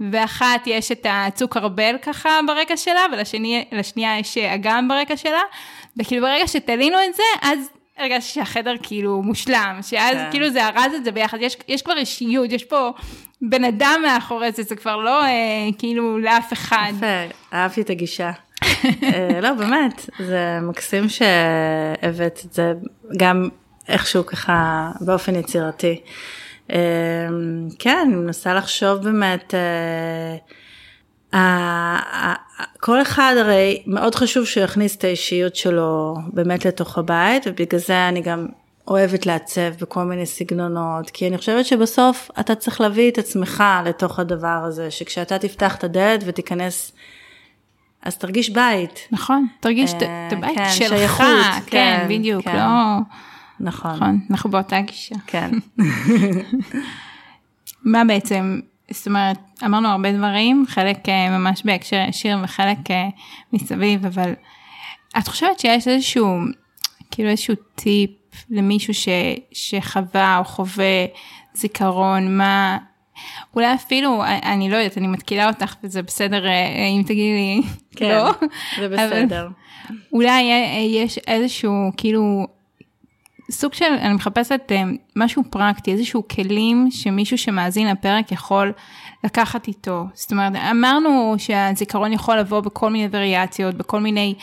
ואחת יש את הצוק ארבל ככה ברקע שלה, ולשנייה יש אגם ברקע שלה, וכאילו ברגע שתלינו את זה, אז הרגשתי שהחדר כאילו מושלם, שאז כן. כאילו זה ארז את זה ביחד, יש, יש כבר אישיות, יש פה בן אדם מאחורי זה, זה כבר לא אה, כאילו לאף אחד. יפה, אהבתי את הגישה. אה, לא, באמת, זה מקסים שהבאת את זה גם איכשהו ככה באופן יצירתי. אה, כן, אני מנסה לחשוב באמת, אה, כל אחד הרי מאוד חשוב שהוא יכניס את האישיות שלו באמת לתוך הבית ובגלל זה אני גם אוהבת לעצב בכל מיני סגנונות כי אני חושבת שבסוף אתה צריך להביא את עצמך לתוך הדבר הזה שכשאתה תפתח את הדלת ותיכנס אז תרגיש בית. נכון, תרגיש את אה, הבית כן, שלך, שייכות, כן, כן, בדיוק, כן. לא... נכון. נכון, אנחנו באותה גישה. כן. *laughs* מה בעצם זאת אומרת, אמרנו הרבה דברים, חלק אה, ממש בהקשר ישיר וחלק אה, מסביב, אבל את חושבת שיש איזשהו, כאילו איזשהו טיפ למישהו ש, שחווה או חווה זיכרון, מה, אולי אפילו, אני לא יודעת, אני מתקילה אותך וזה בסדר אה, אם תגידי לי כן, לא. זה בסדר. אולי יש איזשהו כאילו סוג של, אני מחפשת אה, משהו פרקטי, איזשהו כלים שמישהו שמאזין לפרק יכול לקחת איתו. זאת אומרת, אמרנו שהזיכרון יכול לבוא בכל מיני וריאציות, בכל מיני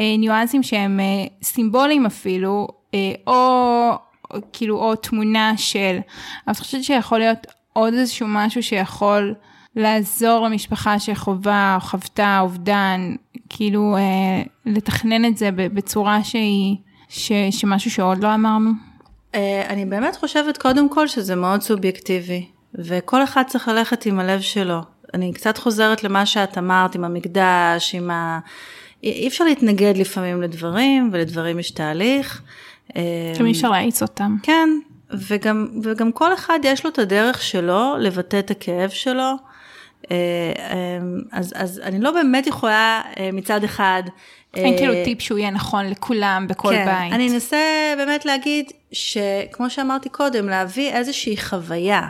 אה, ניואנסים שהם אה, סימבוליים אפילו, אה, או, או כאילו, או תמונה של, אבל אני חושבת שיכול להיות עוד איזשהו משהו שיכול לעזור למשפחה שחווה או חוותה אובדן, כאילו אה, לתכנן את זה בצורה שהיא... ש, שמשהו שעוד לא אמרנו? Uh, אני באמת חושבת קודם כל שזה מאוד סובייקטיבי, וכל אחד צריך ללכת עם הלב שלו. אני קצת חוזרת למה שאת אמרת עם המקדש, עם ה... אי אפשר להתנגד לפעמים לדברים, ולדברים יש תהליך. גם אי אפשר להאיץ אותם. כן, וגם, וגם כל אחד יש לו את הדרך שלו לבטא את הכאב שלו. אה, אה, אז, אז אני לא באמת יכולה מצד אחד אין כאילו טיפ שהוא יהיה נכון לכולם בכל כן, בית. אני אנסה באמת להגיד שכמו שאמרתי קודם, להביא איזושהי חוויה.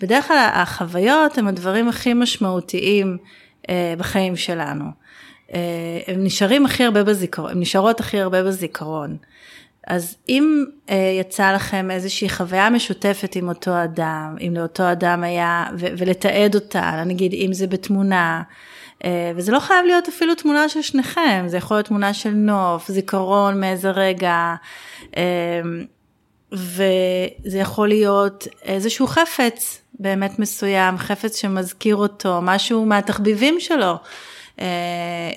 בדרך כלל החוויות הם הדברים הכי משמעותיים אה, בחיים שלנו. אה, הם נשארים הכי הרבה בזיכרון, הם נשארות הכי הרבה בזיכרון. אז אם אה, יצא לכם איזושהי חוויה משותפת עם אותו אדם, אם לאותו אדם היה, ו- ולתעד אותה, נגיד אם זה בתמונה, אה, וזה לא חייב להיות אפילו תמונה של שניכם, זה יכול להיות תמונה של נוף, זיכרון מאיזה רגע, אה, וזה יכול להיות איזשהו חפץ באמת מסוים, חפץ שמזכיר אותו, משהו מהתחביבים שלו. אה,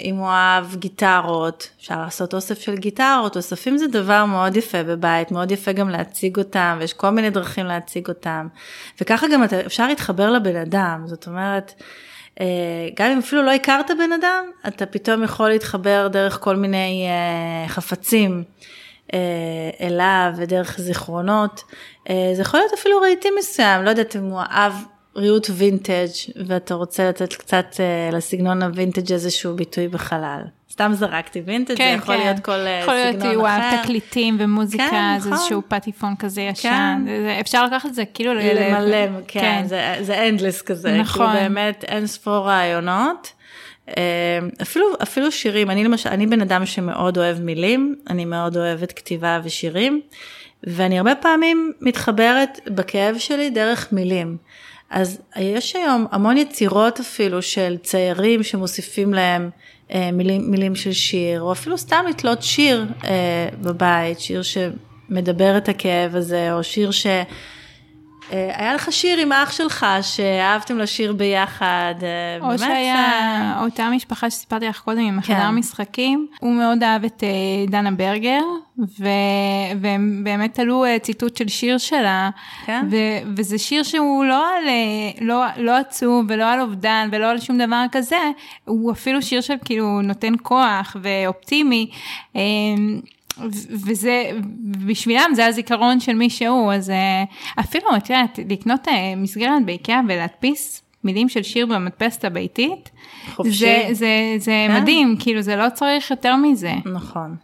אם הוא אהב גיטרות, אפשר לעשות אוסף של גיטרות, אוספים זה דבר מאוד יפה בבית, מאוד יפה גם להציג אותם, ויש כל מיני דרכים להציג אותם, וככה גם אפשר להתחבר לבן אדם, זאת אומרת, אה, גם אם אפילו לא הכרת בן אדם, אתה פתאום יכול להתחבר דרך כל מיני אה, חפצים. אליו ודרך זיכרונות. זה יכול להיות אפילו רהיטים מסוים, לא יודעת אם הוא אהב ריהוט וינטג' ואתה רוצה לתת קצת לסגנון הווינטג' איזשהו ביטוי בחלל. סתם זרקתי וינטג', כן, זה יכול כן. להיות כל יכול סגנון אחר. יכול להיות תקליטים ומוזיקה, כן, זה נכון. איזשהו פטיפון כזה ישן. כן. זה, אפשר לקחת את זה כאילו למלא, כן, כן. זה, זה endless כזה. נכון. כאילו באמת אין ספור רעיונות. אה, אפילו, אפילו שירים, אני למשל, אני בן אדם שמאוד אוהב מילים, אני מאוד אוהבת כתיבה ושירים, ואני הרבה פעמים מתחברת בכאב שלי דרך מילים. אז יש היום המון יצירות אפילו של ציירים שמוסיפים להם מילים, מילים של שיר, או אפילו סתם לתלות שיר אה, בבית, שיר שמדבר את הכאב הזה, או שיר ש... אה, היה לך שיר עם אח שלך שאהבתם לשיר ביחד, אה, או באמת. שהיה אה, אותה משפחה שסיפרתי לך קודם עם החדר כן. משחקים, הוא מאוד אהב את דנה ברגר, ו... והם באמת תלו ציטוט של שיר שלה, כן. ו... וזה שיר שהוא לא על, לא, לא עצוב ולא על אובדן ולא על שום דבר כזה, הוא אפילו שיר של כאילו נותן כוח ואופטימי. וזה, בשבילם זה הזיכרון של מי שהוא, אז אה, אפילו, את יודעת, לקנות אה, מסגרת באיקאה ולהדפיס מילים של שיר במדפסת הביתית, חופשי. זה, זה, זה כן. מדהים, כאילו זה לא צריך יותר מזה. נכון,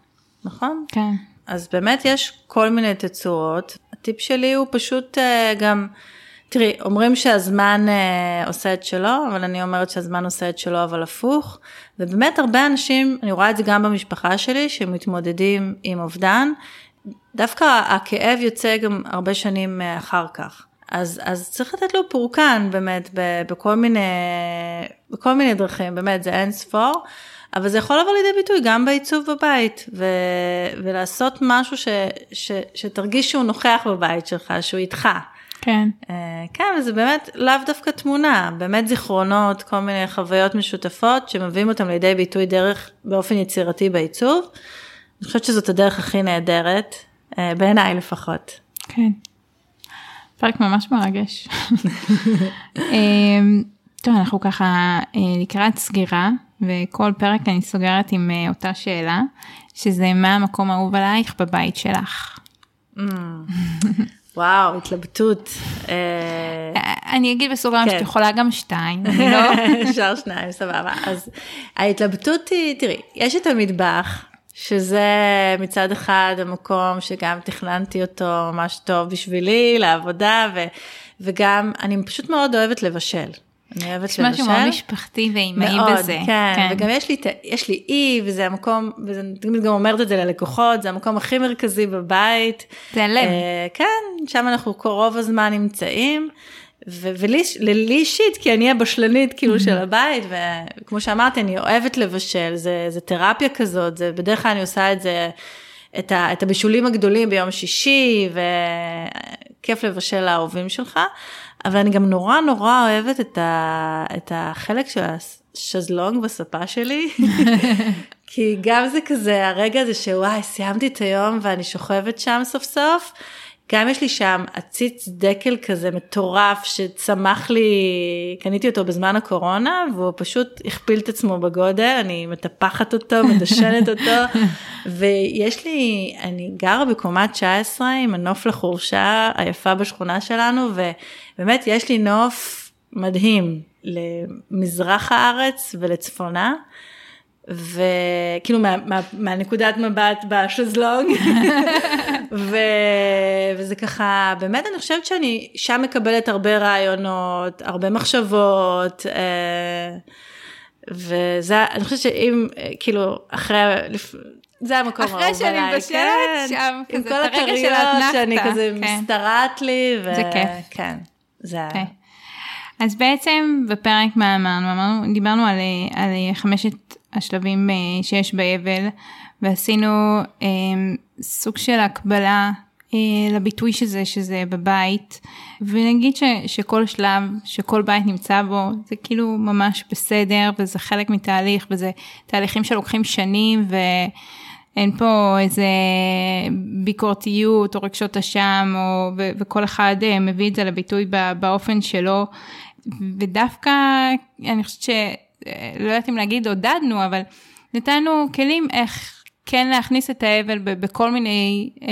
נכון. כן. אז באמת יש כל מיני תצורות, הטיפ שלי הוא פשוט uh, גם, תראי, אומרים שהזמן uh, עושה את שלו, אבל אני אומרת שהזמן עושה את שלו, אבל הפוך. ובאמת הרבה אנשים, אני רואה את זה גם במשפחה שלי, שמתמודדים עם אובדן, דווקא הכאב יוצא גם הרבה שנים אה, אחר כך. אז, אז צריך לתת לו פורקן באמת בכל מיני, בכל מיני דרכים, באמת זה אין ספור, אבל זה יכול לבוא לידי ביטוי גם בעיצוב בבית, ו, ולעשות משהו ש, ש, שתרגיש שהוא נוכח בבית שלך, שהוא איתך. כן. Uh, כן, וזה באמת לאו דווקא תמונה, באמת זיכרונות, כל מיני חוויות משותפות שמביאים אותם לידי ביטוי דרך באופן יצירתי בעיצוב. אני חושבת שזאת הדרך הכי נהדרת, uh, בעיניי לפחות. כן. פרק ממש מרגש. um, *laughs* טוב, אנחנו ככה uh, לקראת סגירה, וכל פרק אני סוגרת עם אותה שאלה, שזה מה המקום האהוב עלייך בבית שלך. *laughs* וואו, התלבטות. אה, אני אגיד בסוגריים כן. שאת יכולה גם שתיים, לא... *laughs* אפשר שניים, סבבה. אז ההתלבטות היא, תראי, יש את המטבח, שזה מצד אחד המקום שגם תכננתי אותו ממש טוב בשבילי, לעבודה, ו, וגם אני פשוט מאוד אוהבת לבשל. אני אוהבת לבשל. יש משהו מאוד משפחתי ואימהי בזה. כן, כן, וגם יש לי, יש לי אי, וזה המקום, ואני תמיד גם אומרת את זה ללקוחות, זה המקום הכי מרכזי בבית. זה הלב. אה, כן, שם אנחנו רוב הזמן נמצאים. ולי אישית, כי אני הבשלנית כאילו של הבית, וכמו שאמרתי, אני אוהבת לבשל, זה, זה תרפיה כזאת, זה, בדרך כלל אני עושה את זה, את, ה, את הבישולים הגדולים ביום שישי, וכיף לבשל לאהובים שלך. אבל אני גם נורא נורא אוהבת את, ה, את החלק של השזלונג בספה שלי, *laughs* כי גם זה כזה הרגע הזה שוואי, סיימתי את היום ואני שוכבת שם סוף סוף. גם יש לי שם עציץ דקל כזה מטורף שצמח לי, קניתי אותו בזמן הקורונה והוא פשוט הכפיל את עצמו בגודל, אני מטפחת אותו, מדשנת *laughs* אותו ויש לי, אני גרה בקומה 19 עם הנוף לחורשה היפה בשכונה שלנו ובאמת יש לי נוף מדהים למזרח הארץ ולצפונה. וכאילו מה, מה, מהנקודת מבט בשזלונג *laughs* ו... וזה ככה באמת אני חושבת שאני שם מקבלת הרבה רעיונות הרבה מחשבות אה, וזה אני חושבת שאם כאילו אחרי זה המקום האהוב אחרי שאני עליי, מבשלת, כן. שם, עם כזה, כל את הרגע של הכריות האתנחתא, שאני כזה כן. משתרעת לי, ו... זה כיף. כן, זה... כן. אז בעצם בפרק מה אמרנו? אמרנו, דיברנו על, על חמשת השלבים אה, שיש באבל, ועשינו אה, סוג של הקבלה אה, לביטוי שזה, שזה בבית, ונגיד ש, שכל שלב, שכל בית נמצא בו, זה כאילו ממש בסדר, וזה חלק מתהליך, וזה תהליכים שלוקחים שנים, ו... אין פה איזה ביקורתיות או רגשות אשם, או, ו, וכל אחד אה, מביא את זה לביטוי בא, באופן שלו, ודווקא אני חושבת שלא יודעת אם להגיד עודדנו, אבל נתנו כלים איך כן להכניס את האבל בכל מיני אה,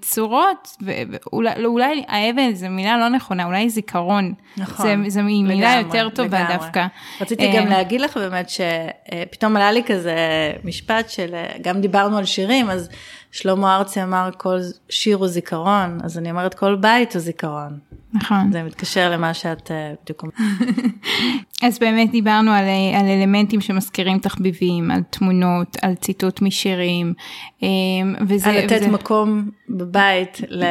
צורות, ואולי אולי האבל זו מילה לא נכונה, אולי זיכרון. נכון, זה, זה מילה לגמרי, יותר טובה לגמרי. דווקא. רציתי אה, גם להגיד לך באמת שפתאום עלה לי כזה משפט של, אה, גם דיברנו על שירים, אז שלמה ארצי אמר כל שיר הוא זיכרון, אז אני אומרת כל בית הוא זיכרון. נכון. זה מתקשר למה שאת אה, בדיוק אומרת. *laughs* אז באמת דיברנו על, אה, על אלמנטים שמזכירים תחביבים, על תמונות, על ציטוט משירים, אה, וזה... על לתת וזה... מקום בבית, ל,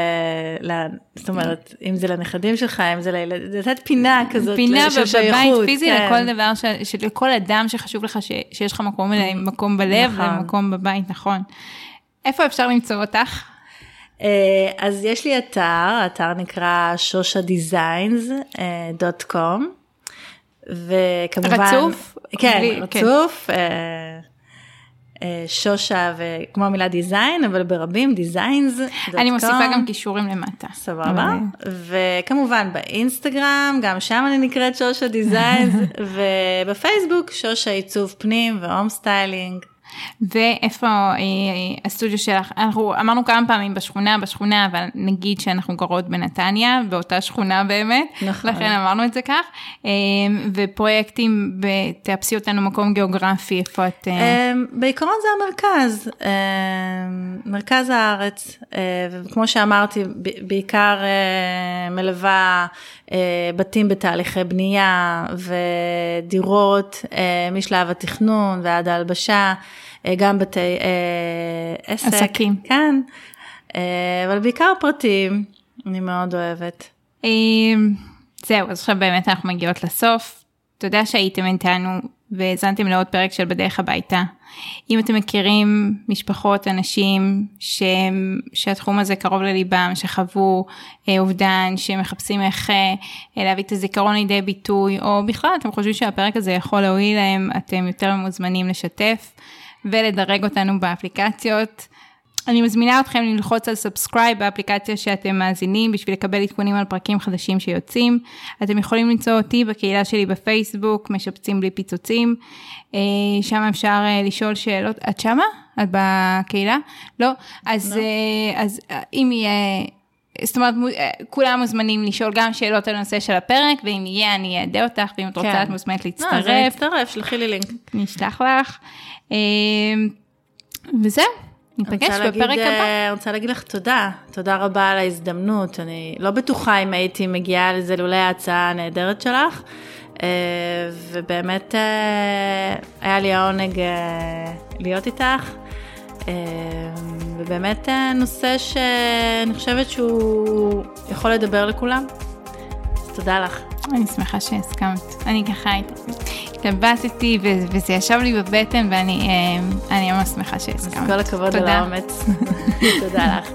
ל, זאת אומרת, אם זה לנכדים שלך, אם זה לילד, לתת פינה כזאת פינה בבית פיזי כן. לכל דבר, ש, שלכל אדם שחשוב לך ש, שיש לך מקום, מקום בלב נכון. ומקום בבית, נכון. איפה אפשר למצוא אותך? אה, אז יש לי אתר, האתר נקרא shoshadesigns.com, וכמובן... רצוף? כן, בלי- רצוף. אה, אה, שושה וכמו המילה design, אבל ברבים designs. אני מוסיפה גם קישורים למטה. סבבה, וכמובן באינסטגרם, גם שם אני נקראת שושה designs, *laughs* ובפייסבוק שושה עיצוב פנים ו home styling. ואיפה אה, הסטודיו שלך? אנחנו אמרנו כמה פעמים בשכונה, בשכונה, אבל נגיד שאנחנו גרות בנתניה, באותה שכונה באמת, נכון. לכן אמרנו את זה כך. אה, ופרויקטים, ב- תאפסי אותנו מקום גיאוגרפי, איפה את... אה, אמ, בעיקרון זה המרכז, אמ, מרכז הארץ, אה, וכמו שאמרתי, בעיקר אה, מלווה אה, בתים בתהליכי בנייה ודירות אה, משלב התכנון ועד ההלבשה, אה, גם בתי אה, עסק. עסקים. כן, אה, אבל בעיקר פרטיים, אני מאוד אוהבת. אה, זהו, אז עכשיו באמת אנחנו מגיעות לסוף. תודה שהייתם איתנו והאזנתם לעוד פרק של בדרך הביתה. אם אתם מכירים משפחות, אנשים ש... שהתחום הזה קרוב לליבם, שחוו אה, אובדן, שמחפשים איך אה, להביא את הזיכרון לידי ביטוי, או בכלל אתם חושבים שהפרק הזה יכול להועיל להם, אתם יותר מוזמנים לשתף ולדרג אותנו באפליקציות. אני מזמינה אתכם ללחוץ על subscribe באפליקציה שאתם מאזינים בשביל לקבל עדכונים על פרקים חדשים שיוצאים. אתם יכולים למצוא אותי בקהילה שלי בפייסבוק, משפצים בלי פיצוצים. אה, שם אפשר אה, לשאול שאלות. את שמה? את בקהילה? לא? אז, אה, אז אה, אם יהיה... זאת אומרת, אה, כולם מוזמנים לשאול גם שאלות על הנושא של הפרק, ואם יהיה, אני אעדכן אותך, ואם את רוצה, כן. את מוזמנת לא, אז אני להצטרף. אצטרף, שלחי לי לינק. אני אשלח לך. אה, וזהו, ניפגש רוצה בפרק הבא. אה, רוצה להגיד לך תודה, תודה רבה על ההזדמנות. אני לא בטוחה אם הייתי מגיעה לזה לולא ההצעה הנהדרת שלך, ובאמת היה לי העונג להיות איתך, ובאמת אה, נושא שאני חושבת שהוא יכול לדבר לכולם. אז תודה לך. אני שמחה שהסכמת. אני ככה התלבטתי וזה ישב לי בבטן ואני אני ממש שמחה אז שהסכמת. כל הכבוד על. האומץ. *laughs* תודה לך.